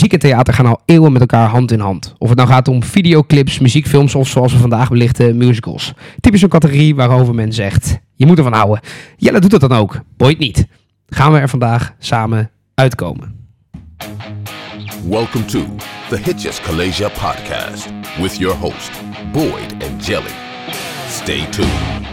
Muziek en theater gaan al eeuwen met elkaar hand in hand. Of het nou gaat om videoclips, muziekfilms of zoals we vandaag belichten, musicals. Typisch een categorie waarover men zegt, je moet ervan houden. Jelle doet dat dan ook, Boyd niet. Gaan we er vandaag samen uitkomen. Welcome to the Hitches Kalasia podcast with your host, Boyd and Jelly. Stay tuned.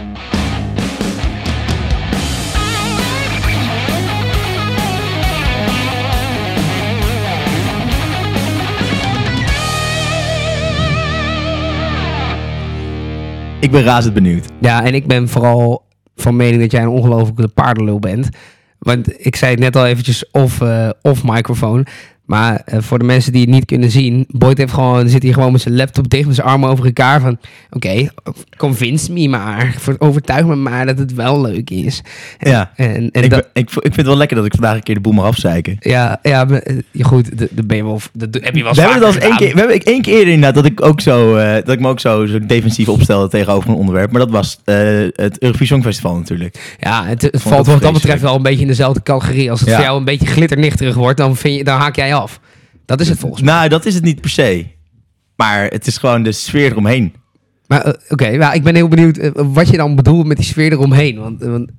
Ik ben razend benieuwd. Ja, en ik ben vooral van mening dat jij een ongelofelijke paardenlul bent. Want ik zei het net al eventjes off, eh, off microfoon. Maar eh, voor de mensen die het niet kunnen zien, Boyd heeft gewoon, zit hier gewoon met zijn laptop dicht met zijn armen over elkaar van, oké, convince me maar, overtuig me maar dat het wel leuk is. Ja, En, en ik, dat- ben- ik, ik vind het wel lekker dat ik vandaag een keer de boel mag afzeiken. ja, ja, eh, goed, dat dat ben je wel, dat heb je wel We hebben het al eens vaker één keer, we hebben ik één keer eerder inderdaad dat ik ook zo, eh, dat ik me ook zo, zo defensief opstelde tegenover een onderwerp. Maar dat was eh, het Eurovisie Songfestival natuurlijk. Ja, het, valt wat dat betreft wel een beetje in dezelfde categorie. Als het Ja. voor jou een beetje glitternichterig wordt, dan, vind je, dan haak jij Dat is het volgens mij. Nou, dat is het niet per se. Maar het is gewoon de sfeer eromheen. Maar eh, oké, ja, ik ben heel benieuwd eh, wat je dan bedoelt met die sfeer eromheen. Want, eh, want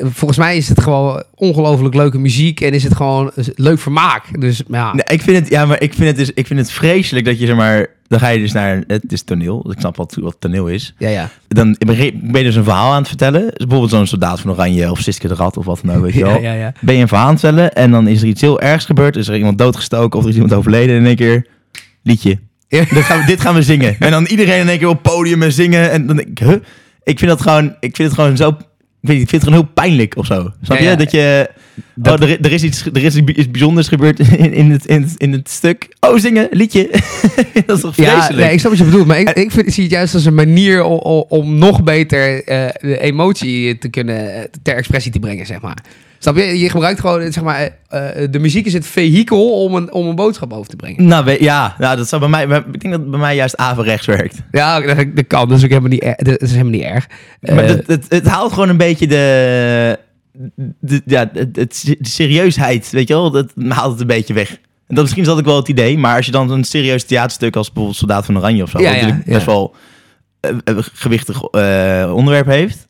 volgens mij is het gewoon ongelooflijk leuke muziek en is het gewoon leuk vermaak. Dus ja, Nee, ik vind het, ja, maar ik vind het, dus, ik vind het vreselijk dat je zeg maar, dan ga je dus naar, het is toneel. Ik snap wat, wat toneel is. ja, ja. Dan ben je dus een verhaal aan het vertellen. Dus bijvoorbeeld zo'n soldaat van Oranje of Siske de Rat of wat dan ook, weet je Ja, wel. ja, ja. Ben je een verhaal aan het vertellen en dan is er iets heel ergs gebeurd. Is er iemand doodgestoken of er is iemand overleden en in één keer liedje. Ja. Dit, gaan we, dit gaan we zingen. En dan iedereen in één keer op het podium en zingen. En dan denk ik, huh? Ik vind dat gewoon, ik vind het gewoon zo, ik, niet, ik vind het gewoon heel pijnlijk of zo. Snap Ja, je? ja. Dat je, Dat- oh, er, er is iets, er is iets bijzonders gebeurd in, in, het, in, het, in het stuk. Oh, zingen, liedje. dat is toch Ja, vreselijk? nee, ik snap wat je bedoelt, maar ik, ik, vind, ik zie het juist als een manier om, om, nog beter eh, de emotie te kunnen ter expressie te brengen, zeg maar. Snap je? Je gebruikt gewoon, zeg maar, eh, eh, de muziek is het vehikel om een, om een boodschap over te brengen. Nou, ja, nou, dat zou bij mij, ik denk dat het bij mij juist averechts werkt. Ja, dat, dat kan, dat is ook helemaal niet, dat is helemaal niet erg. Maar Eh, het, het, het haalt gewoon een beetje de, de, ja, het, het- de serieusheid, weet je wel? Dat haalt het een beetje weg. En dat misschien is dat ook wel het idee, maar als je dan een serieus theaterstuk als bijvoorbeeld Soldaat van Oranje of zo, Ja, best wel een gewichtig onderwerp heeft,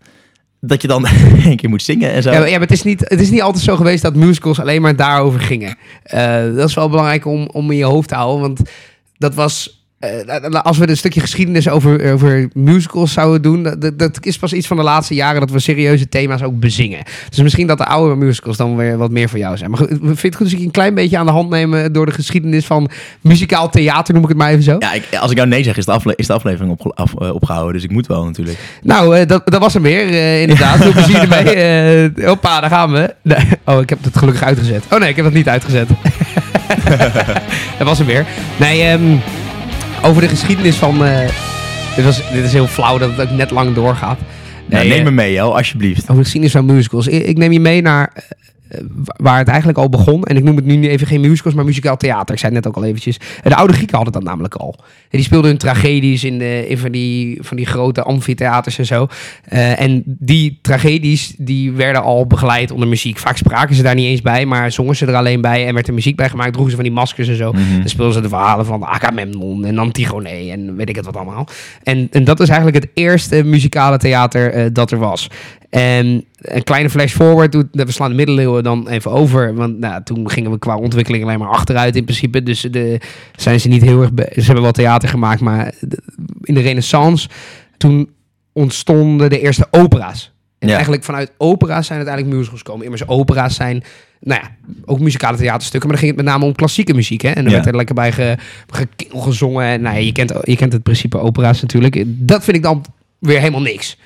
dat je dan een keer moet zingen en zo. Ja, maar, ja, maar het is, niet, het is niet altijd zo geweest dat musicals alleen maar daarover gingen. Eh, dat is wel belangrijk om, om in je hoofd te houden. Want dat was. Eh, als we een stukje geschiedenis over, over musicals zouden doen. Dat, dat- is pas iets van de laatste jaren dat we serieuze thema's ook bezingen. Dus misschien dat de oude musicals dan weer wat meer voor jou zijn. Maar goed, vind je het goed als ik je een klein beetje aan de hand nemen door de geschiedenis van muzikaal theater, noem ik het maar even zo? Ja, ik, als ik nou nee zeg, is de, afle- is de aflevering af- eh, opgehouden. Dus ik moet wel natuurlijk. Nou, eh, dat, dat was er weer, eh, inderdaad. Veel plezier ermee. Eh hoppa, daar gaan we. Nee. Oh, ik heb het gelukkig uitgezet. Oh nee, ik heb het niet uitgezet. dat was er weer. Nee, ehm, over de geschiedenis van... eh, dit, was, dit is heel flauw dat het ook net lang doorgaat. Nou, Nee, neem eh, me mee, joh, alsjeblieft. over de geschiedenis van musicals. Ik, ik neem je mee naar eh, waar het eigenlijk al begon. En ik noem het nu even geen musicals, maar muzikaal theater. Ik zei het net ook al eventjes. De oude Grieken hadden dat namelijk al. En die speelden hun tragedies in, de, in van, die, van die grote amfitheaters en zo. Eh, en die tragedies die werden al begeleid onder muziek. Vaak spraken ze daar niet eens bij, maar zongen ze er alleen bij. En werd er muziek bij gemaakt, droegen ze van die maskers en zo. Mhm. Dan speelden ze de verhalen van Agamemnon en Antigone en weet ik het wat allemaal. En, en dat is eigenlijk het eerste muzikale theater eh, dat er was. En een kleine flash forward, doet- we slaan de middeleeuwen dan even over. Want nou, toen gingen we qua ontwikkeling alleen maar achteruit in principe. Dus de, zijn ze niet heel erg... Ze hebben wel theater gemaakt, maar de- in de renaissance... toen ontstonden de eerste opera's. En Ja. eigenlijk vanuit opera's zijn uiteindelijk musicals gekomen. Immers opera's zijn, nou ja, ook muzikale theaterstukken. Maar dan ging het met name om klassieke muziek. Hè? En Ja. werd er lekker bij ge, gezongen. En nou ja, je, kent, je kent het principe opera's natuurlijk. Dat vind ik dan weer helemaal niks.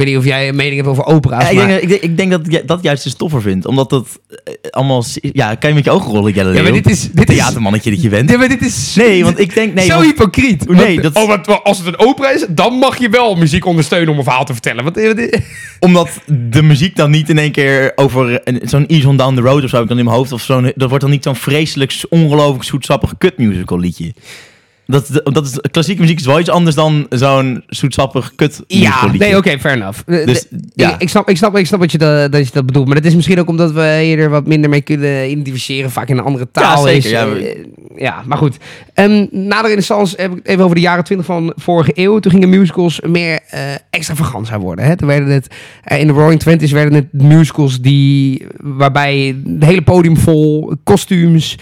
Ik weet niet of jij een mening hebt over opera's. Ja, ik, maar... denk, ik, denk, ik denk dat ik dat juist de stoffer vind. Omdat dat eh, allemaal... Ja, kan je met je ogen rollen, Jelle ja, maar dit is... Dit is Theatermannetje dat je bent. ja, maar dit is... Nee, want ik denk... Nee, zo want- hypocriet. Nee, Want- dat- oh, als het een opera is, dan mag je wel muziek ondersteunen om een verhaal te vertellen. Want, Omdat de muziek dan niet in één keer over een- zo'n Ease on Down the Road of zo heb ik dan in mijn hoofd. Of zo'n, dat wordt dan niet zo'n vreselijk, ongelooflijk zoetsappig kut musical liedje. Dat, dat is, klassieke muziek is wel iets anders dan zo'n zoetsappig kut Ja, nee, oké, fair enough. Eh, Dus, de- ja. ik, ik snap, ik, snap, ik snap wat je dat, dat je dat bedoelt. Maar dat is misschien ook omdat we hier er wat minder mee kunnen identificeren. Vaak in een andere taal Ja, zeker, is. ja, eh, ja, maar goed. Um, na de renaissance, heb ik even over de jaren 20 van vorige eeuw. Toen gingen musicals meer uh, extravagant worden. Hè? Toen werden het, uh, in de Roaring Twenties werden het musicals die, waarbij het hele podium vol kostuums...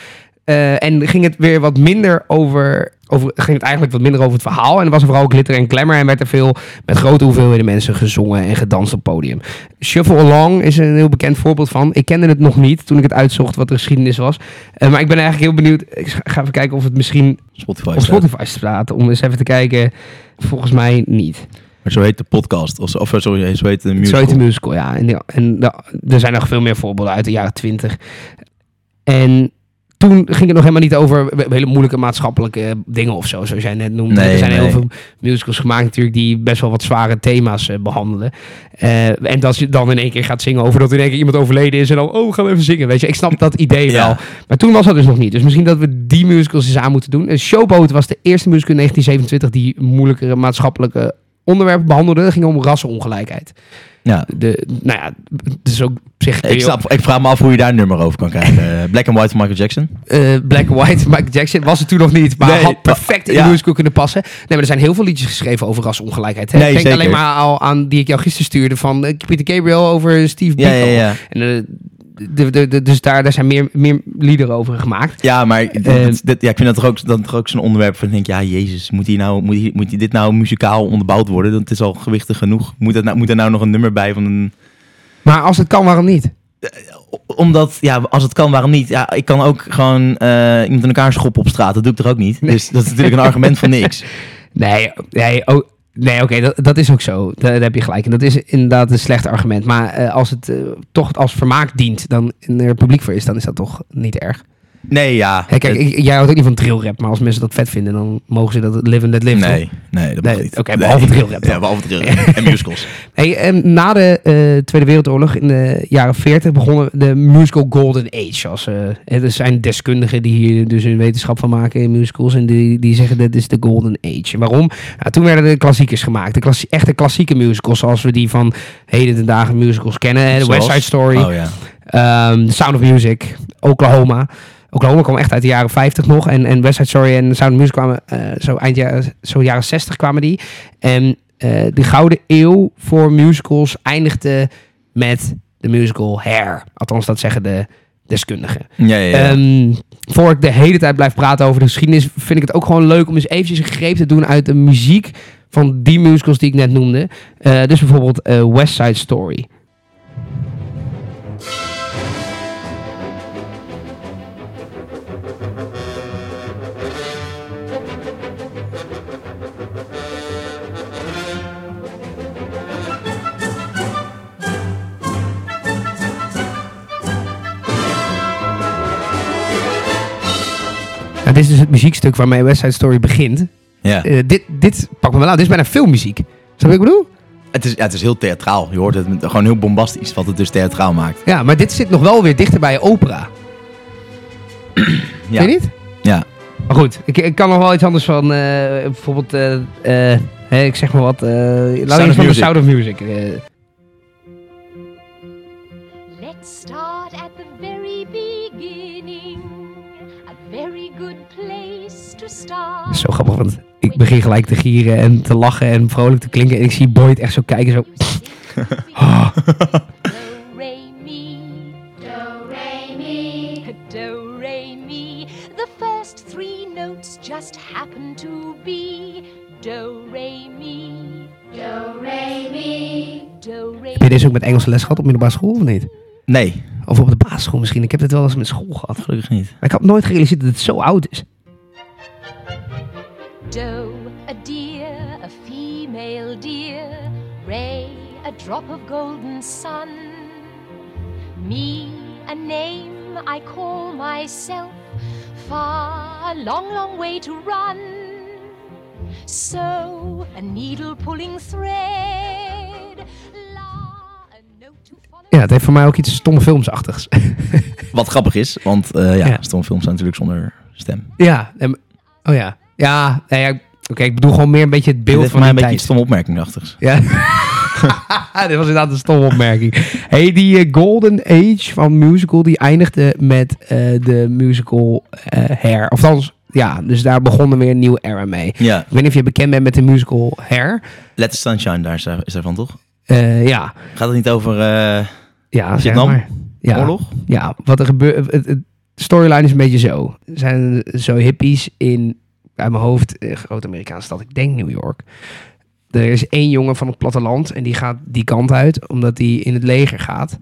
Uh, en ging het weer wat minder over, over, ging het eigenlijk wat minder over het verhaal. En er was er vooral glitter en glamour. En werd er veel met grote hoeveelheden mensen gezongen en gedanst op podium. Shuffle Along is een heel bekend voorbeeld van. Ik kende het nog niet toen ik het uitzocht wat de geschiedenis was. Uh, maar ik ben eigenlijk heel benieuwd. Ik ga even kijken of het misschien Spotify op Spotify staat. Om eens even te kijken. Volgens mij niet. Maar zo heet de podcast. Of, of sorry, zo heet de musical. Zo heet de musical, ja. En, en er zijn nog veel meer voorbeelden uit de jaren twintig. En toen ging het nog helemaal niet over hele moeilijke maatschappelijke dingen of zo, zoals jij net noemde. Nee, er zijn nee. heel veel musicals gemaakt natuurlijk die best wel wat zware thema's uh, behandelen. Uh, en dat je dan in één keer gaat zingen over dat in één keer iemand overleden is en dan, oh, gaan we even zingen. Weet je, ik snap dat idee Ja. wel. Maar toen was dat dus nog niet. Dus misschien dat we die musicals eens aan moeten doen. Showboat was de eerste musical in 1927 die moeilijkere maatschappelijke onderwerpen behandelde. Het ging om rassenongelijkheid. Ja. De, nou ja, het is ook zich... Ik, snap, ik vraag me af hoe je daar een nummer over kan krijgen. Eh, Black and White van Michael Jackson. Uh, Black and White, Michael Jackson was het toen nog niet, maar Nee, had perfect in ja. de musical kunnen passen. Nee, maar er zijn heel veel liedjes geschreven over rasongelijkheid. Hè? Nee, denk zeker. alleen maar al aan die ik jou gisteren stuurde van uh, Peter Gabriel over Steve Ja, Biko. ja, ja. En, uh, de, de, de, dus daar, daar zijn meer, meer liederen over gemaakt. Ja, maar Eh, ja, ik vind dat toch ook, dan toch ook zo'n onderwerp van ik denk, ja, jezus, moet, hier nou, moet, hier, moet hier dit nou muzikaal onderbouwd worden? Dat is al gewichtig genoeg. Moet, dat nou, moet er nou nog een nummer bij van een... Maar als het kan, waarom niet? Omdat, ja, als het kan, waarom niet? Ja, ik kan ook gewoon eh, iemand in elkaar schoppen op straat. Dat doe ik toch ook niet? Dus dat is natuurlijk een argument van niks. Nee, nee, oh, nee oké, dat, dat is ook zo. Daar, heb je gelijk. En dat is inderdaad een slecht argument. Maar eh, als het eh, toch als vermaak dient, dan en er publiek voor is, dan is dat toch niet erg. Nee, ja. Kijk, jij houdt ook niet van drillrap, maar als mensen dat vet vinden, dan mogen ze dat live and let live. toch? Nee, nee, dat mag Nee, niet. oké, behalve drillrap dan. Ja, behalve drillrap. en musicals. Hey, en na de eh, Tweede Wereldoorlog in de jaren 40 begonnen de musical Golden Age. Zoals, eh, er zijn deskundigen die hier dus een wetenschap van maken in musicals. En die, die zeggen dat is de Golden Age. Waarom? Nou, toen werden de klassiekers gemaakt. De klassie- echte klassieke musicals zoals we die van heden de dagen musicals kennen. Zoals? West Side Story, Oh ja. ehm, The Sound of Music, Oklahoma. Oklahoma kwam echt uit de jaren 50 nog. En, en West Side Story en Sound of Music kwamen eh, zo eind jaren, zo jaren 60 kwamen die. En eh, de gouden eeuw voor musicals eindigde met de musical Hair. Althans, dat zeggen de deskundigen. Ja, ja, ja. Ehm, voor ik de hele tijd blijf praten over de geschiedenis, vind ik het ook gewoon leuk om eens eventjes een greep te doen uit de muziek van die musicals die ik net noemde. Eh, dus bijvoorbeeld West Side Story. Dit is dus het muziekstuk waarmee West Side Story begint. ja. Eh, dit, dit pak me wel aan. Dit is bijna filmmuziek. Snap je wat ik bedoel? Het, is, ja, het is heel theatraal. Je hoort het gewoon heel bombastisch, wat het dus theatraal maakt. Ja, maar dit zit nog wel weer dichter bij opera. Ja. Weet je niet? Ja. Maar goed, ik, ik kan nog wel iets anders van, eh, bijvoorbeeld, eh, ik zeg maar wat, of van de. Sound of Music. Start. zo grappig, want ik begin gelijk te gieren en te lachen en vrolijk te klinken. En ik zie Boyd echt zo kijken, zo... Ah. Do, re, mi. Do, re, mi. Do, re, mi. The first three notes just happen to be do, re, mi. Do, re, mi. Do, re, Heb je deze ook met Engelse les gehad op middelbare school of niet? Nee, Of op de basisschool misschien. Ik heb het wel eens met school gehad. gelukkig niet. Maar ik had nooit gerealiseerd dat het zo oud is. Drop of golden sun. Me, a name I call myself. Far, a long, long way to run. So, a needle pulling thread. La, a note to follow. Ja, het heeft voor mij ook iets stomme filmsachtigs. Wat grappig is, want eh ja, Ja. stomfilms zijn natuurlijk zonder stem. ja, en- oh ja. Ja, nou ja oké, ik bedoel gewoon meer een beetje het beeld van voor mij een beetje tijd. stom opmerkingachtigs. Ja. Dit was inderdaad een stomme opmerking. Hey, die eh, Golden Age van musical, die eindigde met eh, de musical eh Hair. Of althans, ja, dus daar begon er weer een nieuwe era mee. Ja, Ik weet niet of je bekend bent met de musical Hair. Let the Sunshine, daar is, daar- is daarvan toch? Ja, Gaat het niet over ja, zeg maar. Ja, oorlog? ja, wat er gebeurt. Het, het storyline is een beetje zo. Er zijn zo hippies in, uit mijn hoofd, een grote Amerikaanse stad. Ik denk New York. Er is één jongen van het platteland en die gaat die kant uit omdat hij in het leger gaat.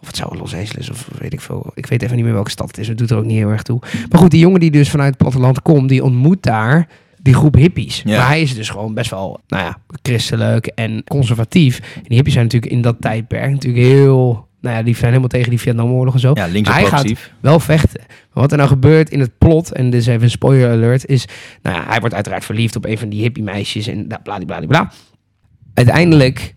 Of het zou Los Angeles of weet ik veel. Ik weet even niet meer welke stad het is. Het doet er ook niet heel erg toe. Maar goed, die jongen die dus vanuit het platteland komt, die ontmoet daar die groep hippies. Ja. Maar hij is dus gewoon best wel, nou ja, christelijk en conservatief. En die hippies zijn natuurlijk in dat tijdperk natuurlijk heel, nou ja, die zijn helemaal tegen die Vietnamoorlog en zo. Ja, links Hij gaat wel vechten. Maar wat er nou gebeurt in het plot, en dit is even een spoiler alert, is, nou ja, hij wordt uiteraard verliefd op een van die hippie meisjes en bla bla bla bla. Uiteindelijk,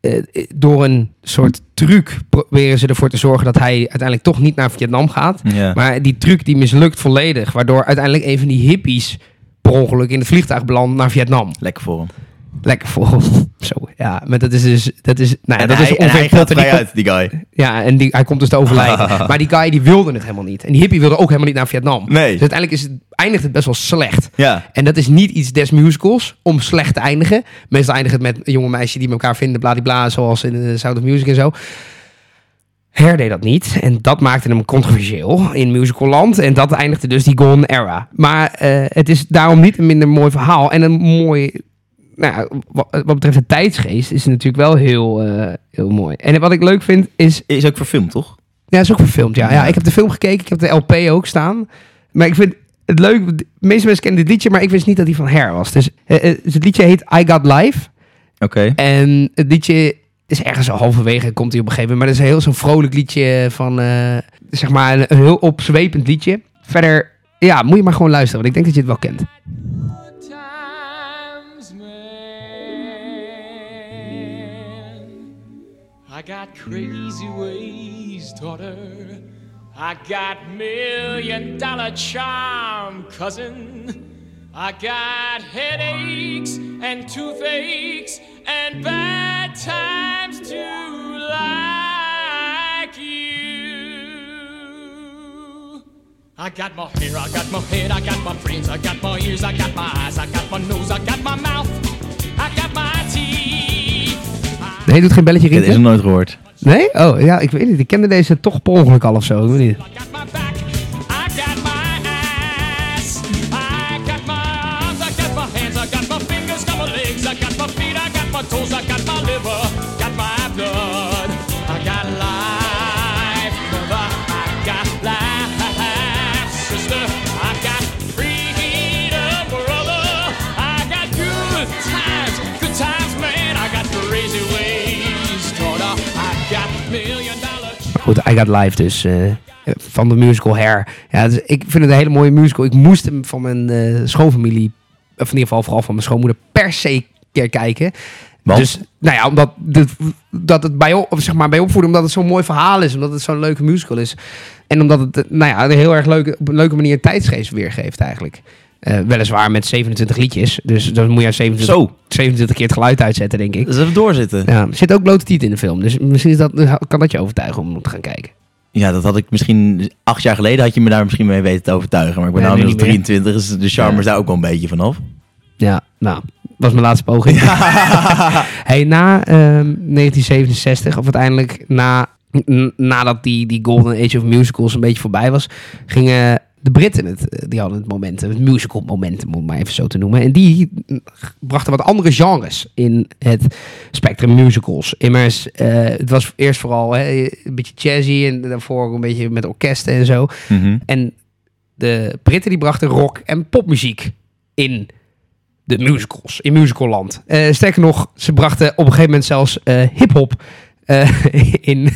eh, door een soort truc, proberen ze ervoor te zorgen dat hij uiteindelijk toch niet naar Vietnam gaat. Ja. Maar die truc die mislukt volledig, waardoor uiteindelijk een van die hippies per ongeluk in het vliegtuig belandt naar Vietnam. Lekker voor hem. Lekker hem. Zo, ja, maar dat is dus, dat is, nou ja, dat hij, is ongeveer hij gaat vrij uit, die guy. ja, en die, hij komt dus te overlijden. maar die guy die wilde het helemaal niet. En die hippie wilde ook helemaal niet naar Vietnam. Nee. Dus uiteindelijk is het, eindigt het best wel slecht. Ja. En dat is niet iets des musicals om slecht te eindigen. Meestal eindigt het met een jonge meisje die elkaar vinden, bladibla, zoals in de Sound of Music en zo. Her deed dat niet. En dat maakte hem controversieel in musicalland. En dat eindigde dus die Golden Era. Maar eh, het is daarom niet een minder mooi verhaal. En een mooi... Nou wat, wat betreft de tijdsgeest is het natuurlijk wel heel, eh, heel mooi. En wat ik leuk vind is... Is ook verfilmd, toch? Ja, is ook verfilmd, ja. ja. Ik heb de film gekeken, ik heb de LP ook staan. Maar ik vind het leuk, de meeste mensen kennen dit liedje, maar ik wist niet dat hij van Hair was. Dus eh, eh, dus het liedje heet I Got Life. Oké. En het liedje is ergens al halverwege, komt hij op een gegeven moment. Maar het is een heel zo'n vrolijk liedje van, zeg maar, een, een heel opzwepend liedje. Verder, ja, moet je maar gewoon luisteren, want ik denk dat je het wel kent. Got crazy ways, daughter. I got million dollar charm, cousin. I got headaches and toothaches and bad times too, like you. I got my hair, I got my head, I got my brains, I got my ears, I got my eyes, I got my nose, I got my mouth, I got my teeth. Nee, doet geen belletje Ik heb rinkelen? deze nooit gehoord. Nee? Oh, ja, ik weet niet. Ik kende deze toch per ongeluk al of zo. Ik weet niet. Goed, I Got Live dus. eh, van de musical Hair. Ja, dus ik vind het een hele mooie musical. Ik moest hem van mijn eh, schoonfamilie, of in ieder geval vooral van mijn schoonmoeder, per se keer kijken. Want? Dus, nou ja, omdat dit, dat het bij, op- zeg maar, bij opvoeden, omdat het zo'n mooi verhaal is, omdat het zo'n leuke musical is. En omdat het, eh, nou ja, een heel erg leuke, op een leuke manier tijdsgeest weergeeft eigenlijk. Eh, weliswaar met 27 liedjes, dus dan moet je 27, Zo. 27 keer het geluid uitzetten, denk ik. Dus even doorzitten. Ja, er zit ook blote tiet in de film, dus misschien is dat, kan dat je overtuigen om te gaan kijken. Ja, dat had ik misschien... Acht jaar geleden had je me daar misschien mee weten te overtuigen. Maar ik ben nou nu inmiddels meer. 23, dus de charme Ja. is daar ook wel een beetje vanaf. Ja, nou, was mijn laatste poging. hey, na ehm, 1967, of uiteindelijk na, nadat die, die Golden Age of Musicals een beetje voorbij was, gingen de Britten het, eh, die hadden het momentum, het musical momentum, om het maar even zo te noemen. En die brachten wat andere genres in het spectrum musicals. Immers, eh, het was eerst vooral hè, een beetje jazzy en daarvoor een beetje met orkesten en zo. Mhm. En de Britten die brachten rock en popmuziek in de musicals, in musicalland. Eh sterker nog, ze brachten op een gegeven moment zelfs eh hip-hop in,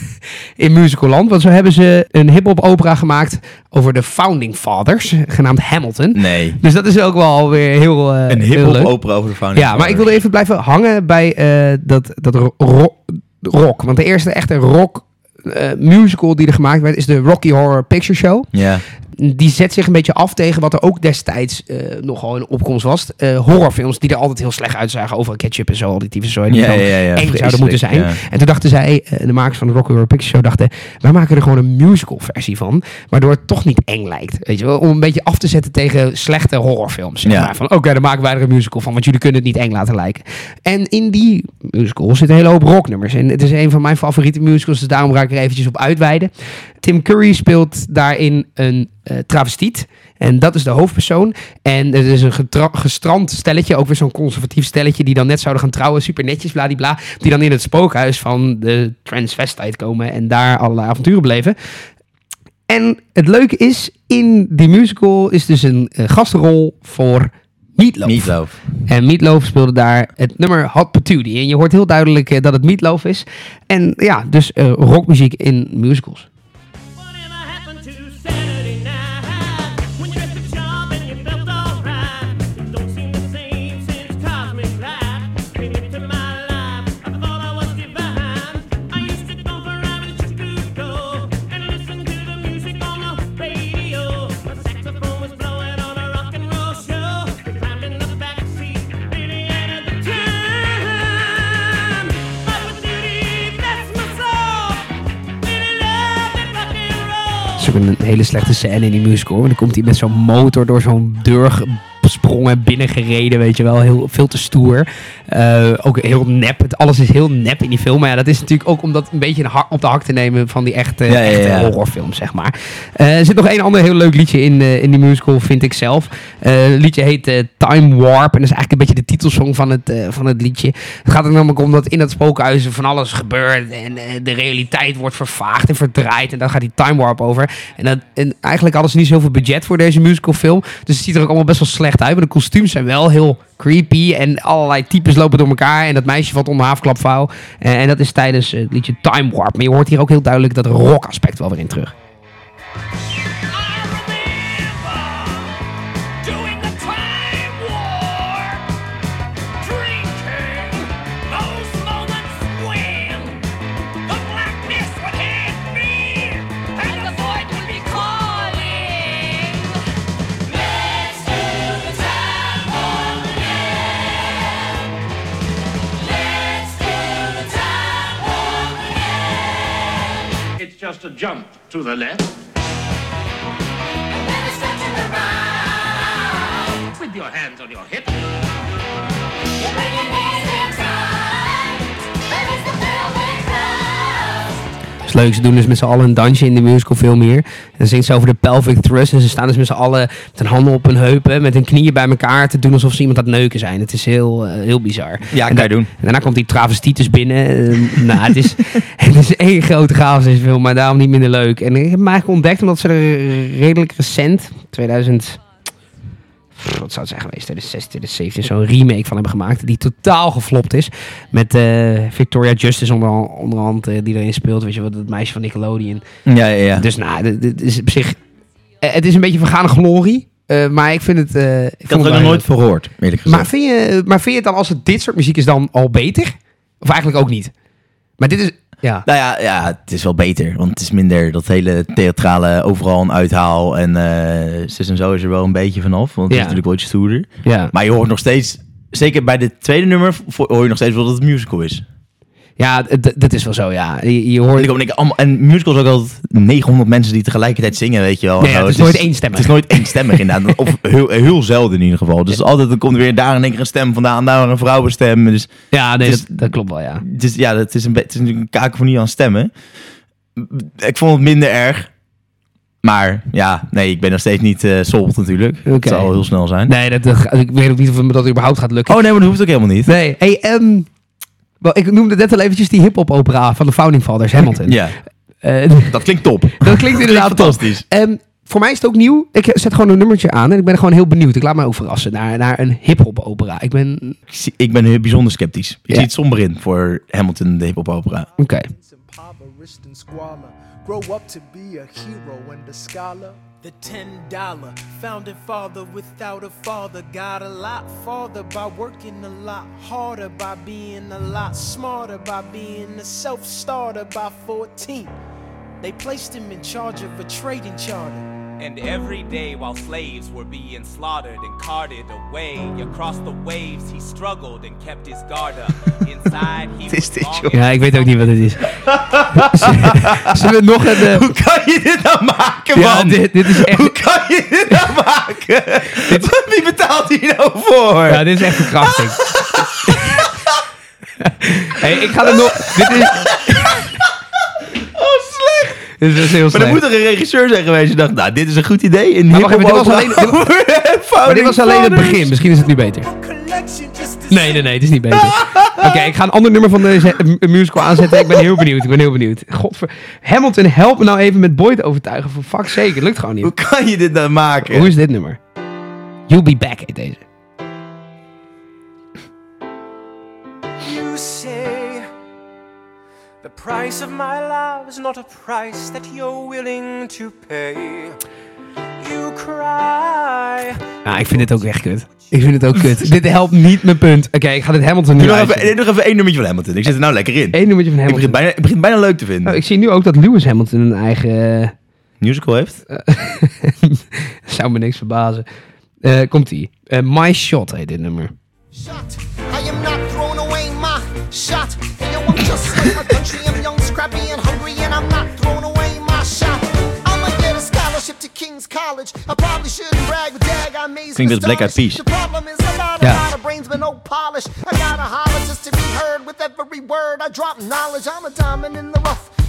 in musicalland. Want zo hebben ze een hip-hop opera gemaakt over de Founding Fathers, genaamd Hamilton. Nee. Dus dat is ook wel weer heel, eh, Een hip-hop opera over de founding Ja, maar ik fathers. wilde even blijven hangen bij eh, dat, dat ro- ro- rock. Want de eerste echte rock eh, musical die er gemaakt werd is de Rocky Horror Picture Show. Ja. Die zet zich een beetje af tegen wat er ook destijds eh, nogal in opkomst was. Eh, horrorfilms die er altijd heel slecht uitzagen. Overal ketchup en zo, zooi. Die Ja, dan ja, ja, ja, eng zouden moeten zijn. ja. En toen dachten zij, eh, de makers van de Rock Horror Picture Show dachten... wij maken er gewoon een musical versie van. Waardoor het toch niet eng lijkt. Weet je wel? Om een beetje af te zetten tegen slechte horrorfilms. Zeg Ja. maar. Van oké, dan maken wij er een musical van. Want jullie kunnen het niet eng laten lijken. En in die musical zitten een hele hoop rocknummers. En het is een van mijn favoriete musicals. Dus daarom ga ik er eventjes op uitweiden. Tim Curry speelt daarin een travestiet. En dat is de hoofdpersoon. En het is een gestrand stelletje. Ook weer zo'n conservatief stelletje. Die dan net zouden gaan trouwen. Super netjes, bladibla. Die dan in het spookhuis van de transvestite komen. En daar allerlei avonturen beleven. En het leuke is, in die musical is dus een eh, gastrol voor Meatloaf. Meatloaf. En Meatloaf speelde daar het nummer Hot Patootie. En je hoort heel duidelijk eh, dat het Meatloaf is. En ja, dus eh, rockmuziek in musicals. Is ook een hele slechte scène in die musical. En dan komt hij met zo'n motor door zo'n deur gesprongen, binnengereden, weet je wel. Heel, veel te stoer. Eh, ook heel nep. Het, alles is heel nep in die film. Maar ja, dat is natuurlijk ook om dat een beetje op de hak te nemen van die echte, Ja, echte ja. horrorfilm, zeg maar. Eh, er zit nog één ander heel leuk liedje in, eh, in die musical, vind ik zelf. Het liedje heet Time Warp. En dat is eigenlijk een beetje de titelsong van het, van het liedje. Het gaat er namelijk om dat in dat spookhuis van alles gebeurt. En de realiteit wordt vervaagd en verdraaid. En daar gaat die Time Warp over. En, dat, en eigenlijk hadden ze niet zoveel budget voor deze musicalfilm. Dus het ziet er ook allemaal best wel slecht de kostuums zijn wel heel creepy. En allerlei types lopen door elkaar. En dat meisje valt onder haafklapvouw. En, en dat is tijdens eh, het liedje Time Warp. Maar je hoort hier ook heel duidelijk dat rock aspect wel weer in terug. Just a jump to the left with your hands on your hip. Is leuk. Ze doen dus met z'n allen een dansje in de musicalfilm hier. En dan zingt ze over de pelvic thrust. En ze staan dus met z'n allen met hun handen op hun heupen. Met hun knieën bij elkaar te doen alsof ze iemand aan het neuken zijn. Het is heel, eh, heel bizar. Ja, En kan je doen. En daarna komt die travestietus binnen. Eh, nou, het is, het is één grote chaos deze film. Maar daarom niet minder leuk. En ik heb hem eigenlijk ontdekt omdat ze er redelijk recent, 2000... Wat zou het zijn geweest? 2016, 2017, zo'n remake van hebben gemaakt. Die totaal geflopt is. Met eh, Victoria Justice onder, onderhand eh, die erin speelt. Weet je wat, dat meisje van Nickelodeon. Ja, ja, ja. Dus nou, dit, dit is op zich... eh, het is een beetje vergane glorie. maar ik vind het... ik ik had er het nog nooit gehoord, eerlijk gezegd. Maar vind, je, maar vind je het dan als het dit soort muziek is dan al beter? Of eigenlijk ook niet? Maar dit is... Ja. Nou ja, ja, het is wel beter. Want het is minder dat hele theatrale overal een uithaal. En zus en zo is er wel een beetje vanaf. Want het Ja. is natuurlijk wel iets stoerder. Ja. Maar je hoort nog steeds, zeker bij dit tweede nummer, hoor je nog steeds wel dat het een musical is. Ja, dat is wel zo, ja. Je, je hoort... en, ik, allemaal, en musical is ook altijd 900 mensen die tegelijkertijd zingen, weet je wel. Nee, ja, het is nooit eenstemmig. Het is nooit eenstemmig inderdaad. Of heel, heel zelden in ieder geval. Dus altijd dan komt er weer daar in één keer een stem vandaan, daar een vrouwenstem. Dus Ja, nee, is- dat, dat klopt wel, ja. Dus ja, het is, een het is natuurlijk een kakofonie aan stemmen. Ik vond het minder erg. Maar ja, nee, ik ben nog steeds niet eh sold natuurlijk. Het zal heel snel zijn. Nee, dat, dat- ik weet ook niet of me dat überhaupt gaat lukken. Oh nee, maar dat hoeft ook helemaal niet. Nee, hey, ehm, ik noemde net al eventjes die hip-hop opera van de Founding Fathers, Hamilton. Ja, Eh, dat klinkt top. dat klinkt inderdaad fantastisch. Ehm, voor mij is het ook nieuw. Ik zet gewoon een nummertje aan en ik ben gewoon heel benieuwd. Ik laat me ook verrassen naar, naar een hip-hop opera. Ik ben. Ik, ben heel bijzonder sceptisch. Ik Ja. zie het somber in voor Hamilton, de hip-hop opera. Oké. impoverished The ten dollar founding father without a father got a lot farther by working a lot harder, by being a lot smarter, by being a self starter by 14. They placed him in charge of a trading charter. And every day while slaves were being slaughtered and carted away across the waves, he struggled and kept his guard up. Inside, he Wat is was dit, longing Ja, ik weet ook niet wat het is. Zullen we nog een... eh, Hoe kan je dit nou maken, ja, man? dit, dit is echt... Hoe kan je dit nou maken? Wie betaalt hier nou voor? Ja, dit is echt verkrachting. hey, ik ga er nog... Dit is... Is heel Maar er moet toch een regisseur zijn geweest die dacht, nou, dit is een goed idee. In Maar wacht even, dit was alleen- Maar dit was alleen het begin. Misschien is het nu beter. Nee, nee, nee, het is niet beter. Oké, ik ga een ander nummer van de een musical aanzetten. Ik ben heel benieuwd. Ik ben heel benieuwd. Godver... Hamilton, help me nou even met Boyd overtuigen. Voor fuck's sake, het lukt gewoon Hoe niet. kan je dit nou maken? Hoe is dit nummer? You'll Be Back heet deze. The price of my love is not a price that you're willing to pay. You cry. Ja, ik vind dit ook echt kut. Ik vind het ook kut. dit helpt niet mijn punt. Oké, ik ga dit Hamilton nu Doe nog even, nog even één nummertje van Hamilton. Ik zit er nou lekker in. Eén nummertje van Ik begin Hamilton. bijna, ik begin bijna leuk te vinden. Oh, ik zie nu ook dat Lewis Hamilton een eigen... eh, Musical heeft? zou me niks verbazen. Eh, Komt-ie. Eh, My Shot heet dit nummer. shot. I am not throwing away my shot. Just like my country. I'm young, scrappy, and hungry, and I'm not throwing away my shot. I'ma get a scholarship to King's College. I probably shouldn't brag, but dag, I made Klinkt als Black Eyed Peas. The problem is a lot, Ja. a lot of brains, but no polish. I gotta holler just to be heard with every word. I drop knowledge. I'm a diamond in the rough.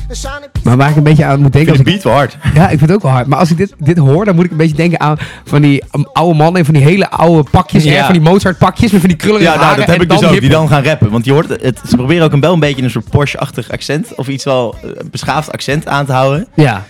Maar waar ik een beetje aan moet Ik denken... vind Als de ik, beat wel hard. ja, ik vind het ook wel hard. Maar als ik dit, dit hoor, dan moet ik een beetje denken aan van die um, oude mannen... en van die hele oude pakjes. Ja. Van die Mozart pakjes met van die krullen Ja, nou, dat heb ik dus ook. Die dan gaan rappen. Want je hoort, het, ze proberen ook een wel een beetje een soort Porsche-achtig accent. Of iets wel eh, beschaafd accent aan te houden. Ja.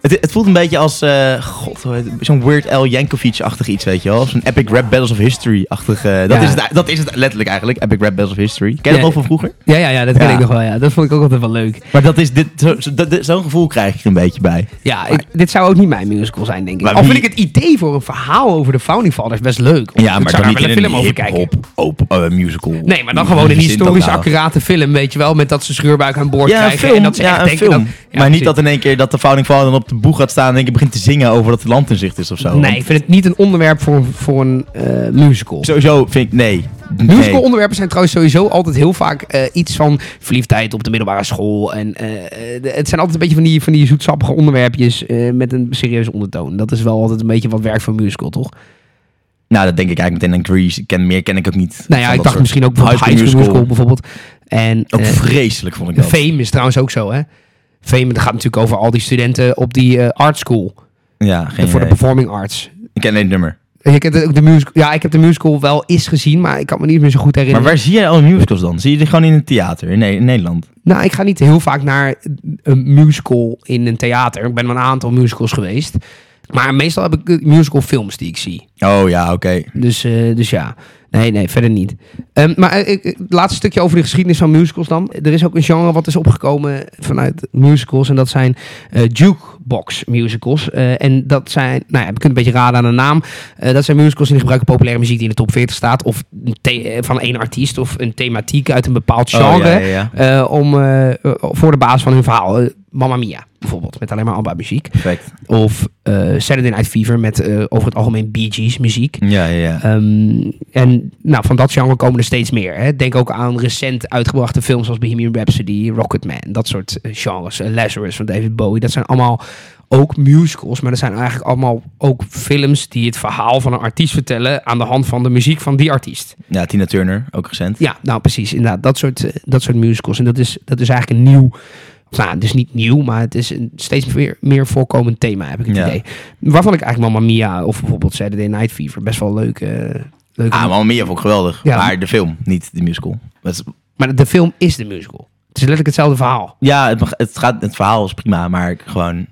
Het, het voelt een beetje als, eh, god, het? zo'n Weird Al Yankovic-achtig iets, weet je wel. Zo'n Epic Rap Battles of History-achtig. eh, dat, Ja. is het, dat is het letterlijk eigenlijk, Epic Rap Battles of History. Ken je dat nog van vroeger? Ja, ja, ja, dat ken ik nog wel. Ja. Dat vond ik ook altijd wel leuk. Maar dat is dit, zo- zo- zo'n gevoel krijg ik er een beetje bij. Ja, ik- dit zou ook niet mijn musical zijn, denk ik. Maar Al wie- vind ik het idee voor een verhaal over de Founding Fathers best leuk. Ja, maar zou dan niet in een film over kijken. hip-hop op, eh, musical. Nee, maar dan gewoon een historisch nou. accurate film, weet je wel. Met dat ze scheurbuik aan boord Ja, krijgen. film. En dat ze ja, echt een denken film. dat... Maar niet dat in één keer dat de Founding Father dan op de boeg gaat staan en één keer begint te zingen over dat het land in zicht is of zo. Nee, Want ik vind het niet een onderwerp voor, een- voor een eh, musical. Sowieso vind ik, nee. Musical Nee. onderwerpen zijn trouwens sowieso altijd heel vaak eh, iets van verliefdheid op de middelbare school. En eh, het zijn altijd een beetje van die, van die zoetsappige onderwerpjes eh, met een serieuze ondertoon. Dat is wel altijd een beetje wat werkt voor een musical, toch? Nou, dat denk ik eigenlijk meteen aan Grease. Ik ken, meer ken ik ook niet. Nou ja, van ik dacht soort misschien ook bijvoorbeeld High School Musical, bijvoorbeeld. En Ook vreselijk vond ik dat. Fame is trouwens ook zo, hè? Fame dat gaat natuurlijk over al die studenten op die art school. Ja, geen voor de idee. performing arts. Ik ken het nummer. Je kent ook de musical. Ja, ik heb de musical wel eens gezien, maar ik kan me niet meer zo goed Maar herinneren. waar zie jij al musicals dan? Zie je die gewoon in het theater in, Ne- in Nederland? Nou, ik ga niet heel vaak naar een musical in een theater. Ik ben wel een aantal musicals geweest. Maar meestal heb ik eh, musical films die ik zie. Oh ja, oké. Dus, eh, dus ja. Nee, nee, verder niet. Ehm, maar eh, ik- het laatste stukje over de geschiedenis van musicals dan. Er is ook een genre wat is opgekomen vanuit musicals. En dat zijn eh, jukebox musicals. Eh, en dat zijn, nou ja, we kunnen een beetje raden aan de naam. Dat zijn musicals die gebruiken populaire muziek die in de top 40 staat. Of van één artiest of een thematiek uit een bepaald genre. Oh, ja, ja, ja. eh, om, voor de basis van hun verhaal. Mamma Mia bijvoorbeeld, met alleen maar ABBA muziek. Perfect. Of eh, Saturday Night Fever met eh, over het algemeen Bee Gees muziek. Ja, ja, ja. Ehm, en nou, van dat genre komen er steeds meer. Hè. Denk ook aan recent uitgebrachte films zoals Bohemian Rhapsody, Rocketman, dat soort eh, genres. Lazarus van David Bowie. Dat zijn allemaal ook musicals, maar dat zijn eigenlijk allemaal ook films die het verhaal van een artiest vertellen aan de hand van de muziek van die artiest. Ja, Tina Turner, ook recent. Ja, nou precies. Inderdaad, dat soort, dat soort musicals. En dat is, dat is eigenlijk een nieuw, nou, dus niet nieuw, maar het is een steeds meer, meer voorkomend thema, heb ik het Ja. idee. Waarvan ik eigenlijk Mamma Mia of bijvoorbeeld Saturday Night Fever best wel leuk, eh leuk Ah, Mamma Mia vond ik geweldig. Ja. Maar de film, niet de musical. Is- Maar de film is de musical. Het is letterlijk hetzelfde verhaal. ja, het, mag- het, gaat, het verhaal is prima, maar ik gewoon...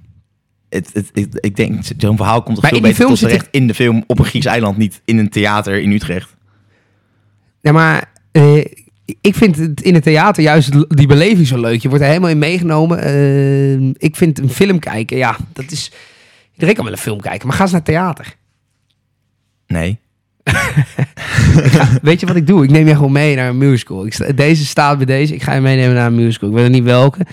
Het, het, ik, ik denk, zo'n verhaal komt toch veel beter film tot terecht in de film op een Grieks eiland, niet in een theater in Utrecht. Ja, maar eh, ik vind het in het theater juist die beleving zo leuk. Je wordt er helemaal in meegenomen. Eh, ik vind een film kijken, ja, dat is... Iedereen kan wel een film kijken, maar ga eens naar theater. Nee. Weet je wat ik doe? Ik neem je gewoon mee naar een musical. Ik sta- deze staat bij deze. Ik ga je meenemen naar een musical. Ik weet nog niet welke.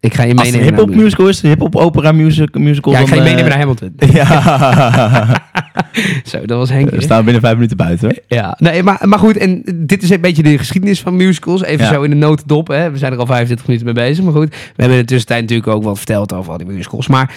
Ik ga je Als het een meenemen hip-hop musical is, een hip-hop opera music, musical. Ja, ik ga je meenemen eh, naar Hamilton. Ja. Zo, dat was Henk. We staan binnen vijf minuten buiten. Ja, nee, maar, maar goed, en dit is een beetje de geschiedenis van musicals. Even Ja. zo in de notendop. Hè. We zijn er al 25 minuten mee bezig, maar goed. We hebben in de tussentijd natuurlijk ook wat verteld over al die musicals. Maar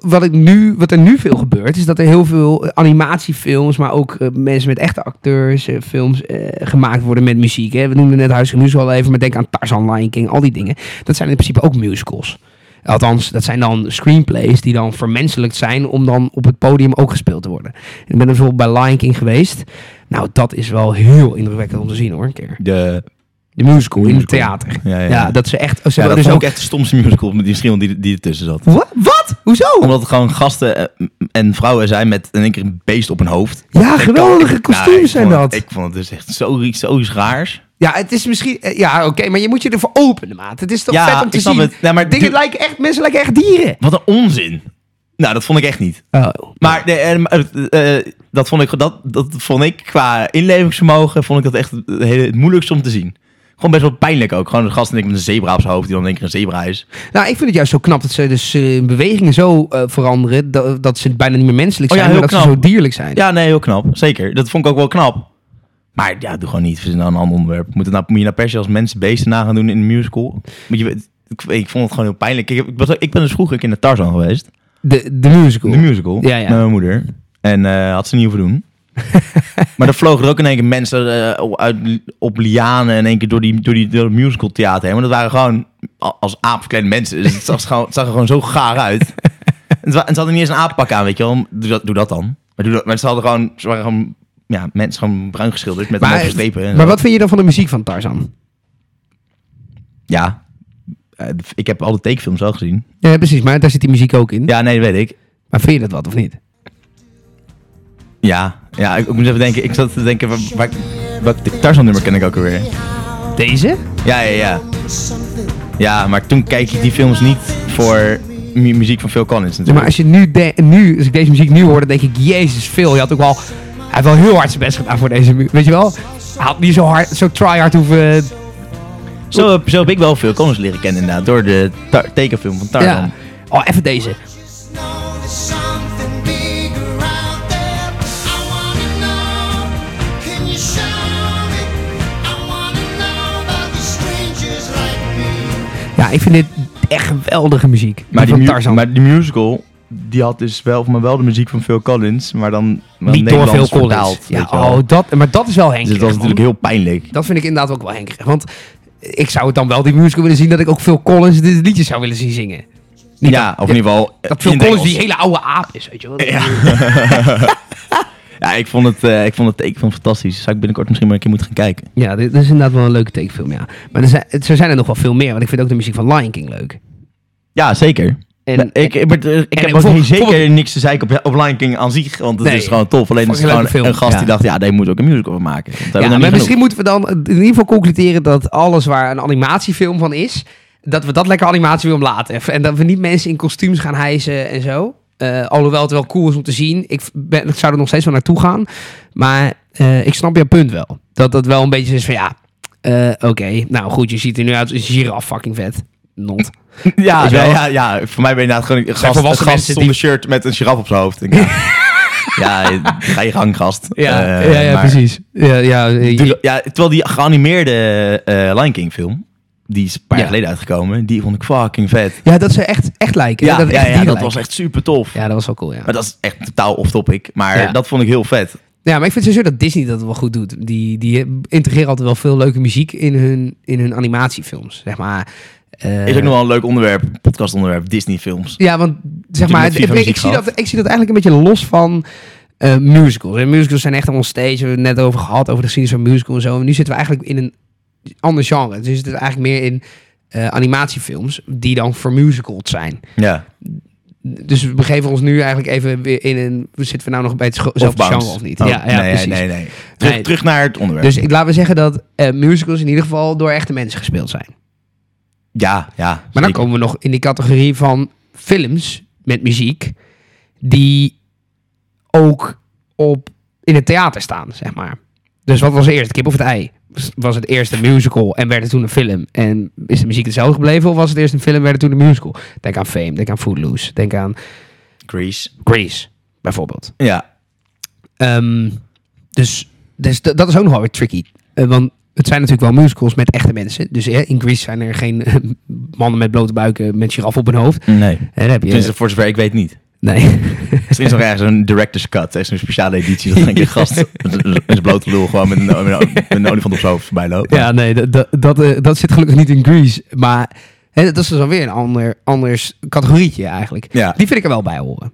wat, ik nu, wat er nu veel gebeurt, is dat er heel veel animatiefilms, maar ook eh, mensen met echte acteurs, eh, films eh, gemaakt worden met muziek. Hè. We noemden net Huis Musical al even, maar denk aan Tarzan, Lion King, al die dingen. Dat zijn in principe ook musicals. Althans, dat zijn dan screenplays die dan vermenselijkt zijn om dan op het podium ook gespeeld te worden. Ik ben er bijvoorbeeld bij Lion King geweest. Nou, dat is wel heel indrukwekkend om te zien hoor, een keer. De, De musical, in het theater. Ja, Ja, ja. dat ze echt... Ze ja, hebben dat dus ook... echt de stomste musical met die verschil die, die ertussen zat. Wat? Wat? Hoezo? Omdat het gewoon gasten eh, en vrouwen zijn met in één keer een beest op hun hoofd. Ja, geweldige kostuums zijn dat. Ik vond het dus echt zo, zo raars. Ja, het is misschien... eh, Ja, oké, maar je moet je ervoor openen, maat. Het is toch Ja, vet om te ik snap zien. het. Maar Dingen lijken echt... Mensen lijken echt dieren. Wat een onzin. Nou, dat vond ik echt niet. Oh. Maar nee, eh, eh, dat, vond ik, dat, dat vond ik qua inlevingsvermogen vond ik dat echt het, moeilijkste om te zien. Gewoon best wel pijnlijk ook. Gewoon een gast en ik met een zebra op zijn hoofd die dan één keer een zebra is. Nou, ik vind het juist zo knap dat ze dus in bewegingen zo veranderen... Dat, dat ze bijna niet meer menselijk Oh ja, zijn, maar dat ze zo dierlijk zijn. Ja, nee, heel knap. Zeker. Dat vond ik ook wel knap. Maar ja, doe gewoon niet. We zijn nou een ander onderwerp. Moet, het nou, moet je nou per se als mensen beesten na gaan doen in een musical? Moet je, ik, ik vond het gewoon heel pijnlijk. Ik, ik, was, ik ben dus vroeger keer naar Tarzan geweest. De, de musical. De musical. Ja, ja. Met mijn moeder. En eh, had ze niet hoeven doen. maar dan vlogen er ook in één keer mensen eh, uit, op lianen in één keer door, die, door, die, door het musical theater heen. Maar dat waren gewoon als aap verkleede mensen. Dus het zag, gewoon, het zag er gewoon zo gaar uit. en ze hadden niet eens een aappak aan, weet je wel. Doe dat, doe dat dan. Maar, doe dat, maar ze hadden gewoon, ze waren gewoon, ja, mensen gewoon bruin geschilderd met Maar- strepen. en Maar wat vind je dan van de muziek van Tarzan? Ja, Eh, ik heb alle tekenfilms al gezien. Ja, precies. Maar daar zit die muziek ook in. Ja, nee, dat weet ik. Maar vind je dat wat of niet? Ja, ja ik, ik moet even denken. Ik zat te denken, waar, waar, wat Tarzan nummer ken ik ook alweer. Deze? Ja, ja, ja. Ja, maar toen kijk je die films niet voor mu- muziek van Phil Collins Ja, natuurlijk. maar als je nu, de- nu, als ik deze muziek nu hoor, dan denk ik, jezus, Phil, je had ook wel, hij heeft wel heel hard zijn best gedaan voor deze muziek. Weet je wel? Hij had niet zo hard, zo try-hard hoeven... Zo, heb- zo heb ik wel Phil Collins leren kennen inderdaad, door de tekenfilm van Tarzan. Ja. Oh, even deze. Ja, ik vind dit echt geweldige muziek. Maar, die van mu- Tarzan. maar die musical, die had dus wel, maar wel de muziek van Phil Collins, maar dan niet door Phil Collins. Ja, oh, dat, maar dat is wel Henk. Dus dat is natuurlijk heel pijnlijk. Dat vind ik inderdaad ook wel henkerig. Want ik zou het dan wel die musical willen zien dat ik ook Phil Collins dit liedje zou willen zien zingen. Niet ja, dat, of in ieder geval dat Phil Collins die hele oude aap is, weet je wel. Ja, ik vond het, eh, ik vond het tekenfilm fantastisch. Zou ik binnenkort misschien maar een keer moeten gaan kijken. Ja, dit, dit is inderdaad wel een leuke tekenfilm, ja. Maar er zijn, er zijn er nog wel veel meer, want ik vind ook de muziek van Lion King leuk. Ja, zeker. En, Maar ik, ik, ik, ik en heb ook niet zeker niks te zeiken op, op Lion King aan zich, want het Nee. is gewoon tof. Alleen het is Fucking gewoon film, een gast ja. die dacht, ja, daar moet ook een musical van maken. Ja, maar misschien genoeg. moeten we dan in ieder geval concluderen dat alles waar een animatiefilm van is, dat we dat lekker animatiefilm laten. En dat we niet mensen in kostuums gaan hijsen en zo. Eh, alhoewel het wel cool is om te zien. Ik, ben, ik zou er nog steeds wel naartoe gaan. Maar eh, ik snap jouw punt wel. Dat dat wel een beetje is van ja, eh, oké. nou goed, je ziet er nu uit als een giraf fucking vet. Not. Ja, ja, ja, voor mij ben je inderdaad gewoon een gast, een gast zonder die- shirt met een giraf op zijn hoofd. Ik denk, Ja, ja, ga je gang, gast. Ja, Eh, ja, ja maar- precies. Ja, ja, eh, ja, terwijl die geanimeerde eh Lion King film, die is een paar Ja. jaar geleden uitgekomen, die vond ik fucking vet. ja, dat ze echt, echt lijken. Ja, dat echt dat was echt super tof. Ja, dat was wel cool, ja. Maar dat is echt totaal off-topic. Maar dat vond ik heel vet. Ja, maar ik vind sowieso dat Disney dat wel goed doet. Die, die integreren altijd wel veel leuke muziek in hun, in hun animatiefilms, zeg maar. Eh, Is ook nog wel een leuk onderwerp, podcastonderwerp, Disney films. Ja, want zeg maar, ik, zie dat, ik zie dat eigenlijk een beetje los van eh, musicals. En musicals zijn echt on stage, we hebben het net over gehad, over de geschiedenis van musical en zo. En nu zitten we eigenlijk in een ander genre. Dus het is eigenlijk meer in eh, animatiefilms, die dan vermusicald zijn. Ja. Dus we begeven ons nu eigenlijk even weer in een... Zitten we nou nog bij hetzelfde genre of niet? Oh, ja, ja, nee, precies. nee, nee. Terug, Nee. terug naar het onderwerp. Dus ik laten we zeggen dat musicals in ieder geval door echte mensen gespeeld zijn. Ja, ja. Maar dan komen we nog in die categorie van films met muziek die ook op in het theater staan, zeg maar. Dus wat was eerst, kip of het ei? Was- het eerst een musical en werd het toen een film? En is de muziek hetzelfde gebleven? Of was het eerst een film en werd het toen een musical? Denk aan Fame, denk aan Footloose, denk aan Grease. Grease, bijvoorbeeld. Ja. Ehm, dus dus dat is ook nog wel weer tricky. Eh, want het zijn natuurlijk wel musicals met echte mensen. Dus eh, in Grease zijn er geen eh, mannen met blote buiken met giraf op hun hoofd. Nee. En dan heb je... Tenminste, voor zover ik weet niet. nee. Er is nog ergens een director's cut. Er is een speciale editie. Dat denk ik gast zijn blote lul gewoon met een, met een- een olifant op zijn hoofd voorbij loopt. Ja, nee, dat, dat, dat, eh, dat zit gelukkig niet in Grease. Maar hè, dat is dus alweer een ander, anders categorietje eigenlijk. Ja. Die vind ik er wel bij horen.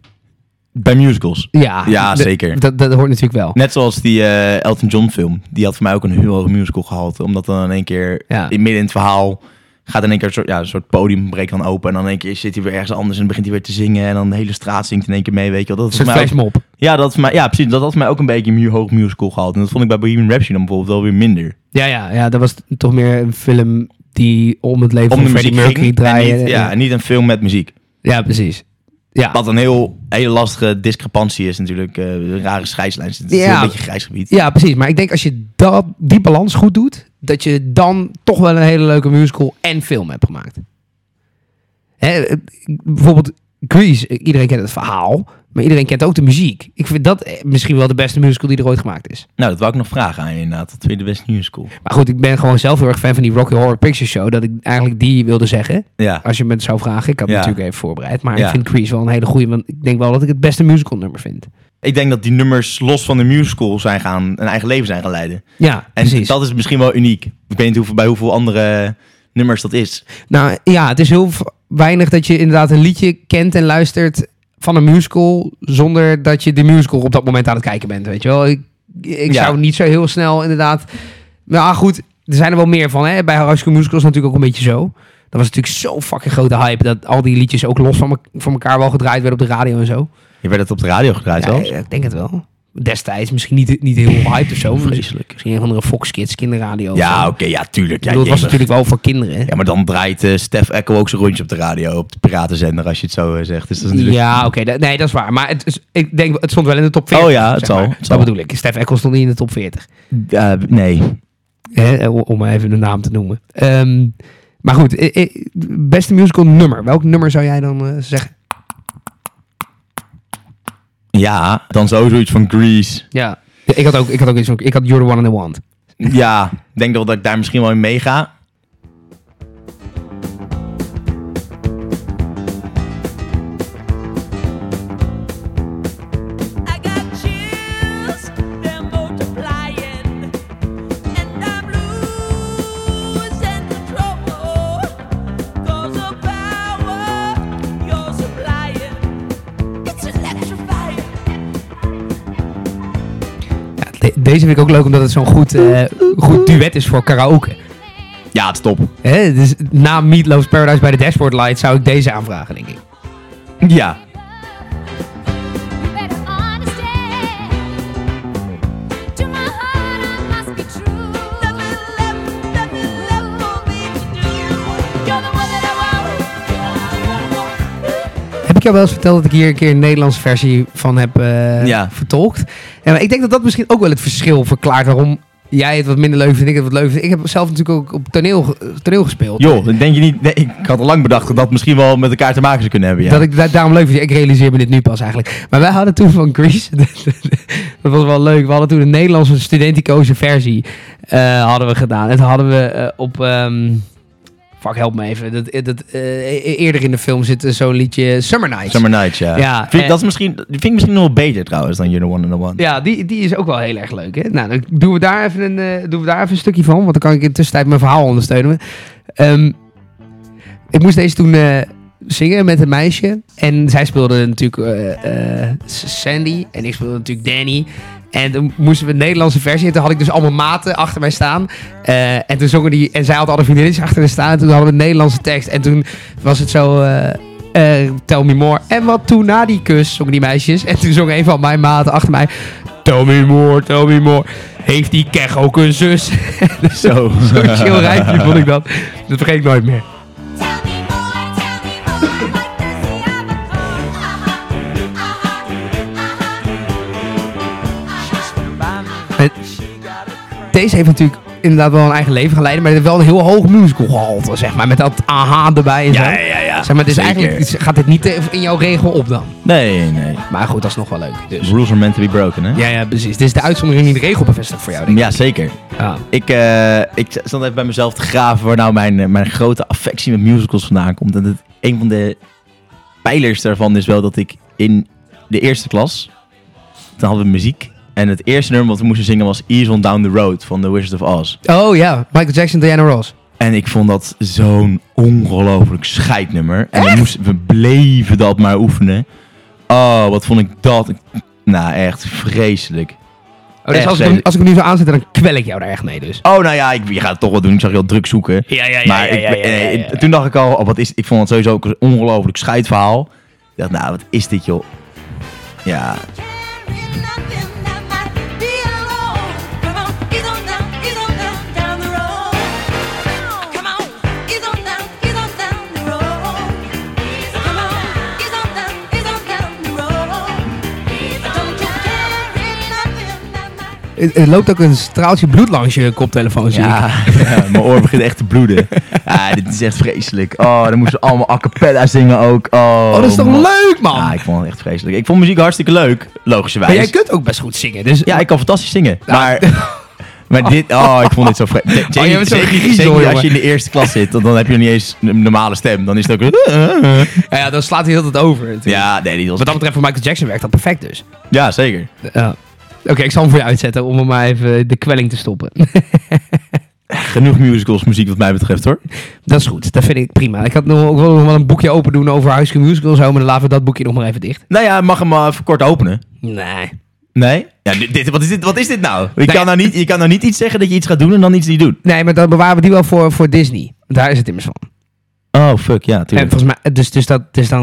Bij musicals. Ja, Ja, zeker. Dat, dat hoort natuurlijk wel. Net zoals die eh, Elton John film. Die had voor mij ook een heel hoog musical gehalte. Omdat dan in één keer Ja. in midden in het verhaal gaat in één keer een soort, ja, een soort podium breekt dan open. En dan in één keer zit hij weer ergens anders en begint hij weer te zingen. En dan de hele straat zingt in één keer mee, weet je wel. Dat is mij flashmob. ja, dat voor mij, ja, precies. Dat had voor mij ook een beetje een hoog musical gehalte. En dat vond ik bij Bohemian Rhapsody dan bijvoorbeeld wel weer minder. Ja, ja, ja, dat was toch meer een film die om het leven Om van de Freddie muziek Mercury ging. En draaide. niet, ja, en niet een film met muziek. ja, precies. Ja. Wat een heel, hele lastige discrepantie is natuurlijk. eh, een rare scheidslijn. Het is Ja. een beetje een grijs gebied. ja, precies. Maar ik denk als je dat, die balans goed doet, dat je dan toch wel een hele leuke musical en film hebt gemaakt. Hè, eh, bijvoorbeeld Grease, iedereen kent het verhaal, maar iedereen kent ook de muziek. Ik vind dat eh, misschien wel de beste musical die er ooit gemaakt is. Nou, dat wou ik nog vragen aan je inderdaad. Wat vind je de beste musical? Maar goed, ik ben gewoon zelf heel erg fan van die Rocky Horror Picture Show, dat ik eigenlijk die wilde zeggen. Ja. Als je me het zou vragen. Ik had het Ja. natuurlijk even voorbereid. Maar Ja. ik vind Grease wel een hele goede. Want ik denk wel dat ik het beste musical nummer vind. Ik denk dat die nummers los van de musical zijn gaan, een eigen leven zijn gaan leiden. Ja, En precies. dat is misschien wel uniek. Ik weet niet hoeveel, bij hoeveel andere nummers dat is. Nou ja, het is heel weinig dat je inderdaad een liedje kent en luistert van een musical. Zonder dat je de musical op dat moment aan het kijken bent. Weet je wel. Ik, ik Ja. zou niet zo heel snel inderdaad. Maar ah, goed, er zijn er wel meer van. Hè? Bij High School Musical is natuurlijk ook een beetje zo. Dat was natuurlijk zo'n fucking grote hype. Dat al die liedjes ook los van, me- van elkaar wel gedraaid werden op de radio en zo. Je werd het op de radio gedraaid Ja, zelfs. ik denk het wel. Destijds misschien niet, niet heel hyped of zo. Vreselijk. Misschien een van de Fox Kids kinderradio. Ja, oké, ja, tuurlijk. Ja, bedoel, het was natuurlijk wel voor kinderen. hè? ja, maar dan draait eh, Stef Echo ook zijn rondje op de radio, op de piratenzender, als je het zo eh, zegt. Dus dat is natuurlijk... Ja, oké. nee, dat is waar. Maar het, is, ik denk, het stond wel in de top 40. Oh ja, het zal, het Dat zal. bedoel ik. Stef Eckel stond niet in de top 40. Eh, nee. Hè, om even de naam te noemen. Ehm, maar goed, beste musical nummer. Welk nummer zou jij dan eh, zeggen? Ja, dan sowieso iets van Grease. Ja. Ik had ook, ik had ook iets van, ik had You're the One and the Want. Ja, ik denk wel dat ik daar misschien wel in meega. Deze vind ik ook leuk omdat het zo'n goed, eh, goed duet is voor karaoke. Ja, het is top. Hè, dus na Meatloaf's Paradise bij de Dashboard Light zou ik deze aanvragen, denk ik. Ja. Jou wel eens verteld dat ik hier een keer een Nederlandse versie van heb eh, Ja. vertolkt? En ik denk dat dat misschien ook wel het verschil verklaart waarom jij het wat minder leuk vindt, ik het wat leuk vind. Ik heb zelf natuurlijk ook op toneel, toneel gespeeld. Joh, dan denk je niet... Nee, ik had al lang bedacht dat dat misschien wel met elkaar te maken zou kunnen hebben. Ja. Dat ik da- daarom leuk vind. Ik realiseer me dit nu pas eigenlijk. Maar wij hadden toen van Grease. dat was wel leuk. We hadden toen een Nederlandse studenticoze versie eh, hadden we gedaan. En toen hadden we eh, op. ehm, fuck, help me even. Dat, dat, eh, e- eerder in de film zit eh, zo'n liedje Summer Nights. Summer Nights, ja. Ja, vind, eh, dat is misschien, die vind ik misschien nog wel beter trouwens dan You're the One and the One. Ja, die, die is ook wel heel erg leuk. Hè? Nou, dan doen we, daar even een, eh, doen we daar even een stukje van. Want dan kan ik in de tussentijd mijn verhaal ondersteunen. Ehm, ik moest deze toen eh, zingen met een meisje. En zij speelde natuurlijk eh, eh, Sandy. En ik speelde natuurlijk Danny. En toen moesten we een Nederlandse versie. En toen had ik dus allemaal maten achter mij staan. Eh, en toen zongen die... En zij had alle vriendinnetjes achter haar staan. En toen hadden we een Nederlandse tekst. En toen was het zo... eh, eh, tell me more. En wat toen na die kus zongen die meisjes. En toen zong een van mijn maten achter mij... Tell me more, tell me more. Heeft die kech ook een zus? Zo. Zo'n chill rijmpje vond ik dat. Dat vergeet ik nooit meer. Deze heeft natuurlijk inderdaad wel een eigen leven geleid, maar het heeft wel een heel hoog musical gehalte, zeg maar. Met dat aha erbij en zo. Ja, ja, ja. Zeg maar, dus Zeker. eigenlijk gaat dit niet in jouw regel op dan. Nee, nee. Maar goed, dat is nog wel leuk. Dus. Rules are meant to be broken, hè? Ja, ja, precies. Dit is de uitzondering die de regel bevestigt voor jou, denk ik. Ja, zeker. Ja. Ik, eh, ik stond even bij mezelf te graven waar nou mijn, eh, mijn grote affectie met musicals vandaan komt. En het, een van de pijlers daarvan is wel dat ik in de eerste klas, toen hadden we muziek. En het eerste nummer wat we moesten zingen was Ease on Down the Road van The Wizard of Oz. Oh ja, Michael Jackson, Diana Ross. En ik vond dat zo'n ongelooflijk scheidnummer. En we, moesten, we bleven dat maar oefenen. Oh, wat vond ik dat... Nou, echt vreselijk. Oh, dus Echt, als, ik, hem- als ik hem nu zo aanzet, dan kwel ik jou daar echt mee dus. Oh, nou ja, ik, je gaat het toch wel doen. Ik zag je al druk zoeken. Ja, ja, ja. maar ja, ik, ja, ja, ja, eh, ja, ja. toen dacht ik al, oh, wat is, ik vond het sowieso ook een ongelooflijk scheidverhaal. Ik dacht, nou, wat is dit, joh? Ja, Er, er loopt ook een straaltje bloed langs je koptelefoon, zie ja, ja, mijn oor begint echt te bloeden. Ja, dit is echt vreselijk. Oh, dan moesten ze allemaal a cappella zingen ook. Oh, Oh, dat is toch man. leuk, man? Ja, ik vond het echt vreselijk. Ik vond muziek hartstikke leuk, logischerwijs. maar jij kunt ook best goed zingen, dus... Ja, ik kan fantastisch zingen. Maar, maar dit, oh, ik vond dit zo vreselijk. Oh, zeker, griezel, zeker jongen. als je in de eerste klas zit, dan, dan heb je nog niet eens een normale stem. Dan is het ook... Ja, ja, dan slaat hij heel het over. natuurlijk. Ja, nee, die was... Wat dat betreft voor Michael Jackson werkt dat perfect dus. Ja, zeker. Ja. Oké, ik zal hem voor je uitzetten om hem maar even de kwelling te stoppen. Genoeg musicals muziek wat mij betreft, hoor. dat is goed, dat vind ik prima. Ik had nog nog wel een boekje open doen over High School Musical zo, maar dan laten we dat boekje nog maar even dicht. Nou ja, mag hem maar even kort openen. Nee. Nee? Ja, dit, dit- wat, is dit, wat is dit nou? Je, Nee. kan nou niet, je kan nou niet iets zeggen dat je iets gaat doen en dan iets niet doen. Nee, maar dan bewaren we die wel voor, voor Disney. Daar is het immers van. Oh, fuck, ja, En tuurlijk. volgens mij, dus, dus, dat, dus dan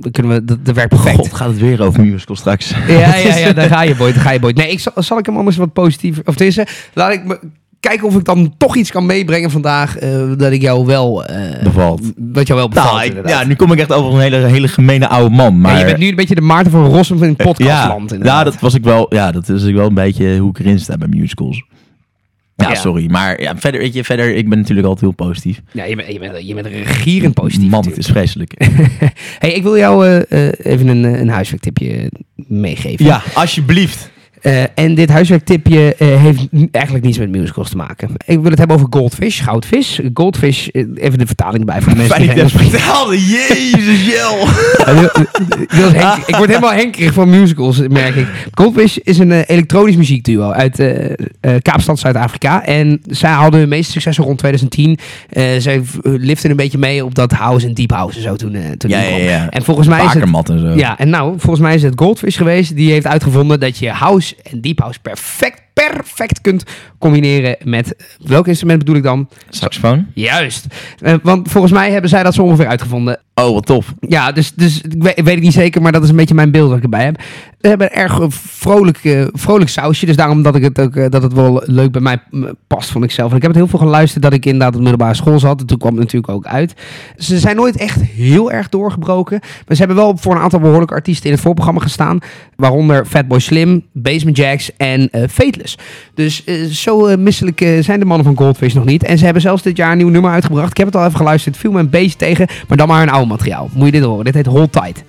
dan kunnen we, dat, dat werkt perfect. God, gaat het weer over musicals straks. Ja, ja, ja, daar ga je, boy. Daar ga je, boy. Nee, ik zal, zal ik hem anders wat positief... Of deze, laat ik me kijken of ik dan toch iets kan meebrengen vandaag eh, dat ik jou wel... eh, Bevalt. Dat jou wel bevalt, Nou, ik, ja, nu kom ik echt over een hele, hele gemene oude man. Maar Ja, je bent nu een beetje de Maarten van Rossum van het podcastland. ja, dat was ik wel. Ja, dat is ik wel een beetje hoe ik erin sta bij musicals. Ja, Ja. sorry. Maar ja, verder, weet je, verder, ik ben natuurlijk altijd heel positief. Ja, je bent, je bent, je bent regierend positief. Man, het is vreselijk. hey, ik wil jou eh, eh, even een, eh, een huiswerktipje meegeven. ja, alsjeblieft. Eh, en dit huiswerktipje eh, heeft eigenlijk niets met musicals te maken. Ik wil het hebben over goldfish, goudvis. Goldfish, eh, even de vertaling erbij voor de mensen dat vertelde. Jezus, Jel. Ik word helemaal henkerig van musicals, merk ik. Goldfish is een elektronisch muziekduo uit Kaapstad, Zuid-Afrika. En zij hadden hun meeste successen rond 2010. Eh, zij liften een beetje mee op dat house en deep house en zo toen, toen Ja, ja, ja. En volgens mij is het... En zo. Ja, en nou, volgens mij is het Goldfish geweest. Die heeft uitgevonden dat je house en deep house perfect, perfect kunt combineren met... Welk instrument bedoel ik dan? Saxofoon? Juist. Eh, want volgens mij hebben zij dat zo ongeveer uitgevonden. Oh, wat tof. Ja, dus, dus ik weet, ik weet het niet zeker, maar dat is een beetje mijn beeld dat ik erbij heb. We hebben een erg eh, vrolijk, eh, vrolijk sausje, dus daarom dat, ik het ook, dat het wel leuk bij mij mm, past, vond ik zelf. En ik heb het heel veel geluisterd dat ik inderdaad op middelbare school zat. En toen kwam het natuurlijk ook uit. Ze zijn nooit echt heel erg doorgebroken, maar ze hebben wel voor een aantal behoorlijke artiesten in het voorprogramma gestaan. Waaronder Fatboy Slim, Basement Jacks en eh Fateless. Dus eh, zo eh, misselijk eh, zijn de mannen van Goldfish nog niet. En ze hebben zelfs dit jaar een nieuw nummer uitgebracht. Ik heb het al even geluisterd, viel me een beetje tegen, maar dan maar een oude materiaal. Moet je dit horen? Dit heet Hold Tight.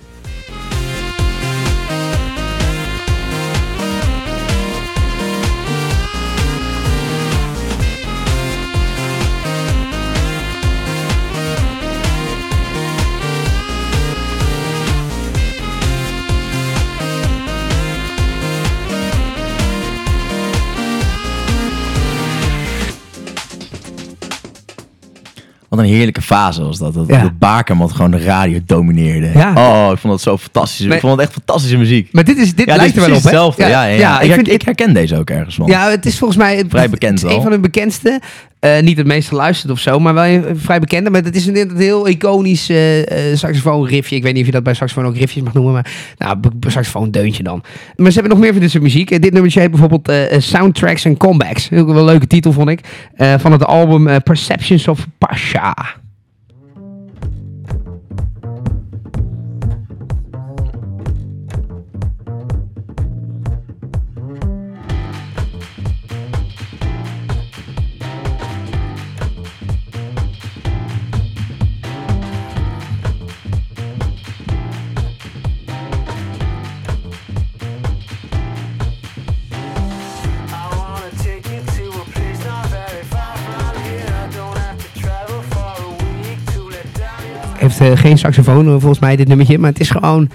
Wat een heerlijke fase was dat. Dat, Ja. dat Bakermat gewoon de radio domineerde. Ja. Oh, ik vond dat zo fantastisch. Maar- ik vond het echt fantastische muziek. Maar dit, is, dit ja, lijkt er wel op, hetzelfde. Ja, ja, ja. ik vind ik herken deze ook ergens van. Ja, het is volgens mij het- Vrij bekend het is een van de bekendste. Eh, niet het meest geluisterd of zo, maar wel een vrij bekende. Maar het is een, heel iconisch eh eh saxofoon riffje. Ik weet niet of je dat bij saxofoon ook riffjes mag noemen, maar nou, b- b- saxofoon deuntje dan. Maar ze hebben nog meer van soort muziek. Dit nummertje heet bijvoorbeeld Soundtracks and Comebacks. Heel een leuke titel vond ik. Van het album Perceptions of Pasha. Heeft eh, geen saxofoon eh, volgens mij dit nummertje. Maar het is gewoon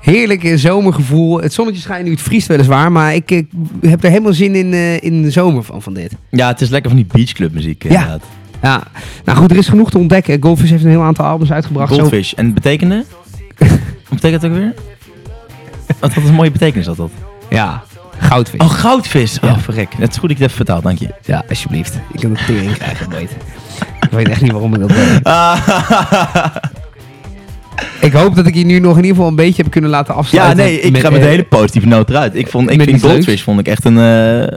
heerlijk eh, zomergevoel. Het zonnetje schijnt nu, het vriest weliswaar. Maar ik, ik heb er helemaal zin in, in de zomer van, van dit. Ja, het is lekker van die beachclub muziek. Ja. inderdaad. Ja, nou goed, er is genoeg te ontdekken. Goldfish heeft een heel aantal albums uitgebracht. Zo- Goldfish. En het betekende? Wat betekent het ook weer? Wat had een mooie betekenis had dat? Ja, goudvis. Oh, goudvis. Oh, verrek. Het is goed dat je het even dank je. Ja, alsjeblieft. Ik kan het tering krijgen, weet. Ik weet echt niet waarom ik dat weet. Ik hoop dat ik je nu nog in ieder geval een beetje heb kunnen laten Ja, afsluiten. nee, ik ga met eh, een hele positieve noot eruit. Ik, vond, ik vind. Goldfish vond ik echt een... eh,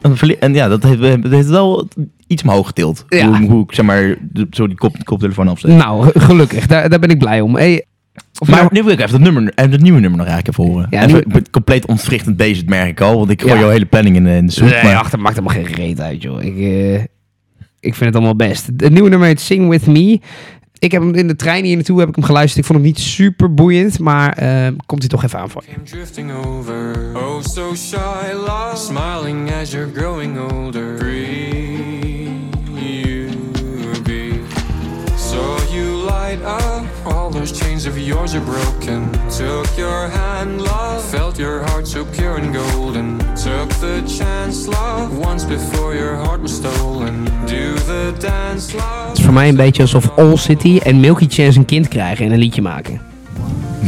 een en ja, dat heeft, dat heeft wel iets omhoog getild. Ja. Hoe, hoe ik zeg maar zo die kop, koptelefoon afzet. Nou, ge- gelukkig. Daar, daar ben ik blij om. Hey, of Maar nou- nu wil ik even dat, nummer, even dat nieuwe nummer nog eigenlijk even horen. Ja, even, compleet ontwrichtend bezig, merk ik al. Want ik gooi Ja. jouw hele planning in, de- in de soep. Nee, maar- ach, dat maakt helemaal geen reet uit, joh. Ik, eh, ik vind het allemaal best. Het nieuwe nummer heet Sing With Me. Ik heb hem in de trein hier naartoe heb ik hem geluisterd. Ik vond hem niet super boeiend, maar eh, komt hij toch even aan voor je. All those chains of yours are broken. Took your hand, love. Felt your heart so pure and golden. Took the chance, love. Once before your heart was stolen. Do the dance, love. Het is voor mij een beetje alsof All City en Milky Chance een kind krijgen en een liedje maken.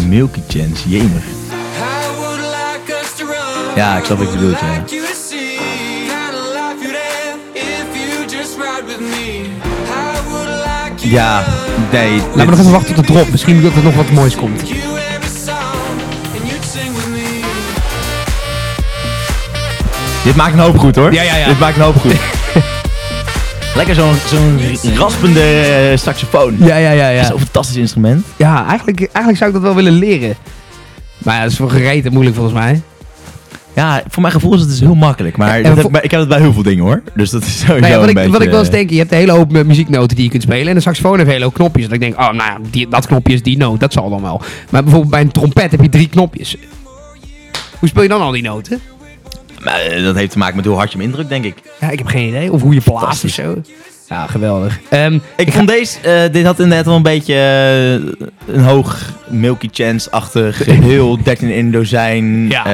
Milky Chance, jemig. Ja, ik snap wat je bedoelt, ja. Ja, nee. Laten we nog even wachten tot de drop. Misschien dat er nog wat moois komt. Dit maakt een hoop goed hoor. Ja, ja, ja. Dit maakt een hoop goed. Lekker zo'n zo'n raspende eh, saxofoon. Ja, ja, ja. Dat is Ja, een fantastisch instrument. ja eigenlijk, eigenlijk zou ik dat wel willen leren. Maar ja, dat is voor gereten moeilijk volgens mij. Ja, voor mijn gevoel is het dus heel makkelijk. Maar En dat heb ik, bij- ik heb het bij heel veel dingen hoor. Dus dat is sowieso Nou ja, wat, een ik, beetje... wat ik wel eens eh, denk, je hebt een hele hoop eh, muzieknoten die je kunt spelen. En een saxofoon heeft een hele hoop knopjes. Dat ik denk, oh, nou ja, die, dat knopje is die noot. Dat zal dan wel. Maar bijvoorbeeld bij een trompet heb je drie knopjes. Hoe speel je dan al die noten? maar, eh, dat heeft te maken met hoe hard je hem indrukt, denk ik. Ja, ik heb geen idee. Of hoe je blaast of zo. Ja, geweldig. Ehm, Ik vond deze, eh, dit had inderdaad wel een beetje eh, een hoog Milky Chance-achtig, heel 13 in een dozijn. Ja,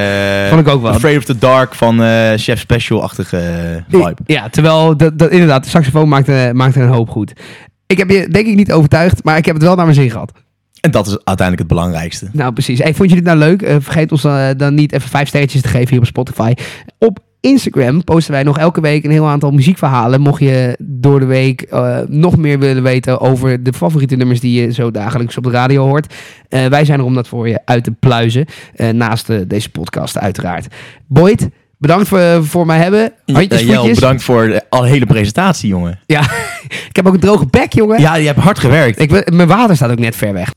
eh, vond ik ook wel. Afraid of the Dark van Chef Special-achtige vibe. Ja, terwijl dat, dat, inderdaad, de saxofoon maakt, eh, maakt een hoop goed. Ik heb je denk ik niet overtuigd, maar ik heb het wel naar mijn zin gehad. En dat is uiteindelijk het belangrijkste. Nou, precies. Hey, vond je dit nou leuk? Vergeet ons dan niet even vijf sterretjes te geven hier op Spotify. Op Instagram posten wij nog elke week een heel aantal muziekverhalen. Mocht je door de week eh, nog meer willen weten over de favoriete nummers die je zo dagelijks op de radio hoort. Eh, wij zijn er om dat voor je uit te pluizen. Eh, naast deze podcast uiteraard. Boyd, bedankt voor, voor mij hebben. Handjes, voetjes. bedankt voor de al hele presentatie, jongen. Ja, ik heb ook een droge bek, jongen. Ja, je hebt hard gewerkt. Ik, mijn water staat ook net ver weg.